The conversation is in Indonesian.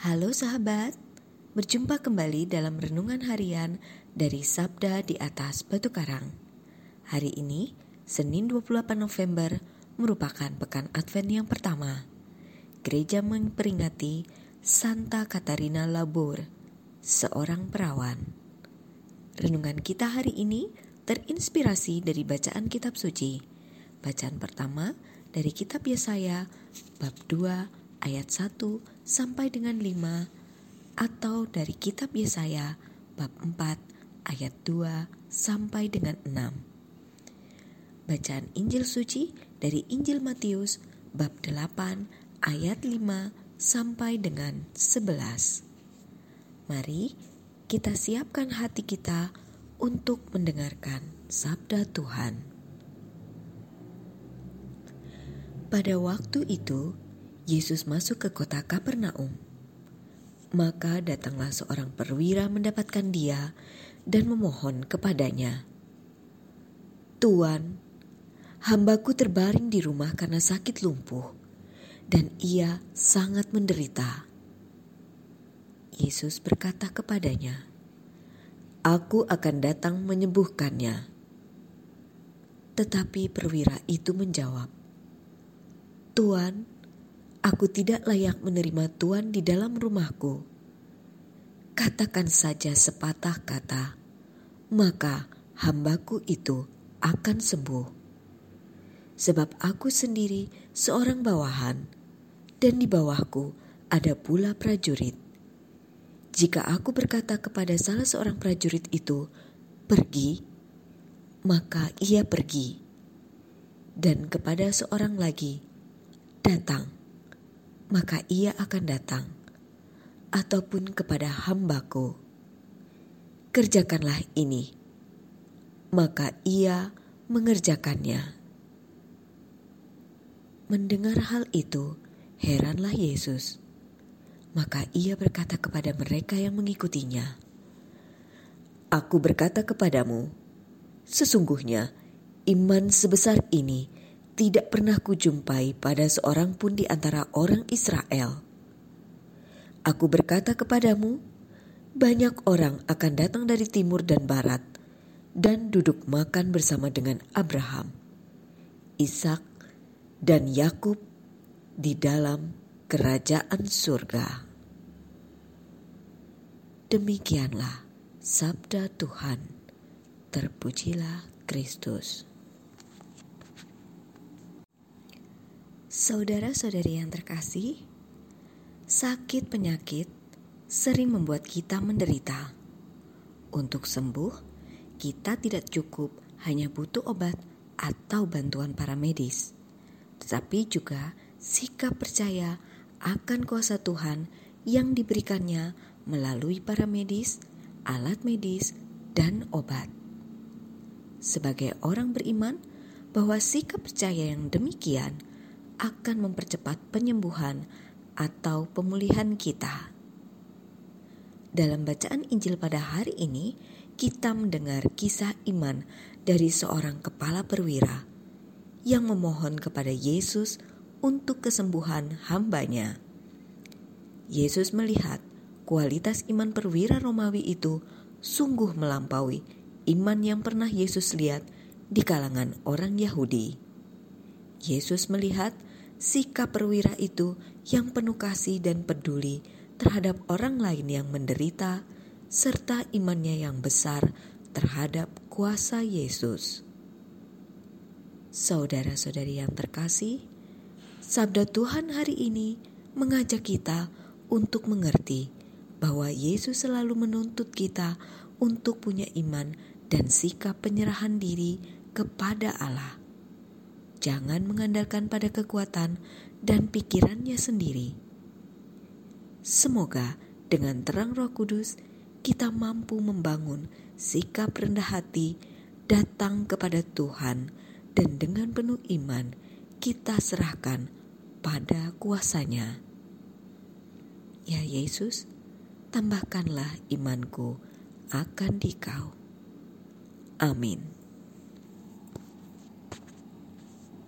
Halo sahabat, berjumpa kembali dalam renungan harian dari Sabda di atas Batu Karang. Hari ini, Senin 28 November, merupakan pekan Advent yang pertama. Gereja memperingati Santa Katarina Labor, seorang perawan. Renungan kita hari ini terinspirasi dari bacaan kitab suci. Bacaan pertama dari kitab Yesaya bab 2 ayat 1 sampai dengan 5 atau dari kitab Yesaya bab 4 ayat 2 sampai dengan 6. Bacaan Injil suci dari Injil Matius bab 8 ayat 5 sampai dengan 11. Mari kita siapkan hati kita untuk mendengarkan sabda Tuhan. Pada waktu itu, Yesus masuk ke kota Kapernaum. Maka datanglah seorang perwira mendapatkan dia dan memohon kepadanya, "Tuan, hambaku terbaring di rumah karena sakit lumpuh, dan ia sangat menderita." Yesus berkata kepadanya, "Aku akan datang menyembuhkannya." Tetapi perwira itu menjawab, "Tuan, Aku tidak layak menerima Tuhan di dalam rumahku. Katakan saja sepatah kata, maka hambaku itu akan sembuh. Sebab aku sendiri seorang bawahan, dan di bawahku ada pula prajurit. Jika aku berkata kepada salah seorang prajurit itu, "Pergi," maka ia pergi, dan kepada seorang lagi, "Datang." Maka ia akan datang, ataupun kepada hambaku. Kerjakanlah ini, maka ia mengerjakannya. Mendengar hal itu, heranlah Yesus. Maka ia berkata kepada mereka yang mengikutinya, Aku berkata kepadamu, sesungguhnya iman sebesar ini tidak pernah kujumpai pada seorang pun di antara orang Israel. Aku berkata kepadamu, banyak orang akan datang dari timur dan barat dan duduk makan bersama dengan Abraham, Ishak, dan Yakub di dalam kerajaan surga. Demikianlah sabda Tuhan. Terpujilah Kristus. Saudara-saudari yang terkasih, sakit penyakit sering membuat kita menderita. Untuk sembuh, kita tidak cukup hanya butuh obat atau bantuan para medis, tetapi juga sikap percaya akan kuasa Tuhan yang diberikannya melalui para medis, alat medis, dan obat. Sebagai orang beriman, bahwa sikap percaya yang demikian akan mempercepat penyembuhan atau pemulihan kita. Dalam bacaan Injil pada hari ini, kita mendengar kisah iman dari seorang kepala perwira yang memohon kepada Yesus untuk kesembuhan hambanya. Yesus melihat kualitas iman perwira Romawi itu sungguh melampaui iman yang pernah Yesus lihat di kalangan orang Yahudi. Yesus melihat sikap perwira itu yang penuh kasih dan peduli terhadap orang lain yang menderita, serta imannya yang besar terhadap kuasa Yesus. Saudara-saudari yang terkasih, sabda Tuhan hari ini mengajak kita untuk mengerti bahwa Yesus selalu menuntut kita untuk punya iman dan sikap penyerahan diri kepada Allah jangan mengandalkan pada kekuatan dan pikirannya sendiri. Semoga dengan terang Roh Kudus kita mampu membangun sikap rendah hati datang kepada Tuhan dan dengan penuh iman kita serahkan pada kuasanya. Ya Yesus, tambahkanlah imanku akan dikau. Amin.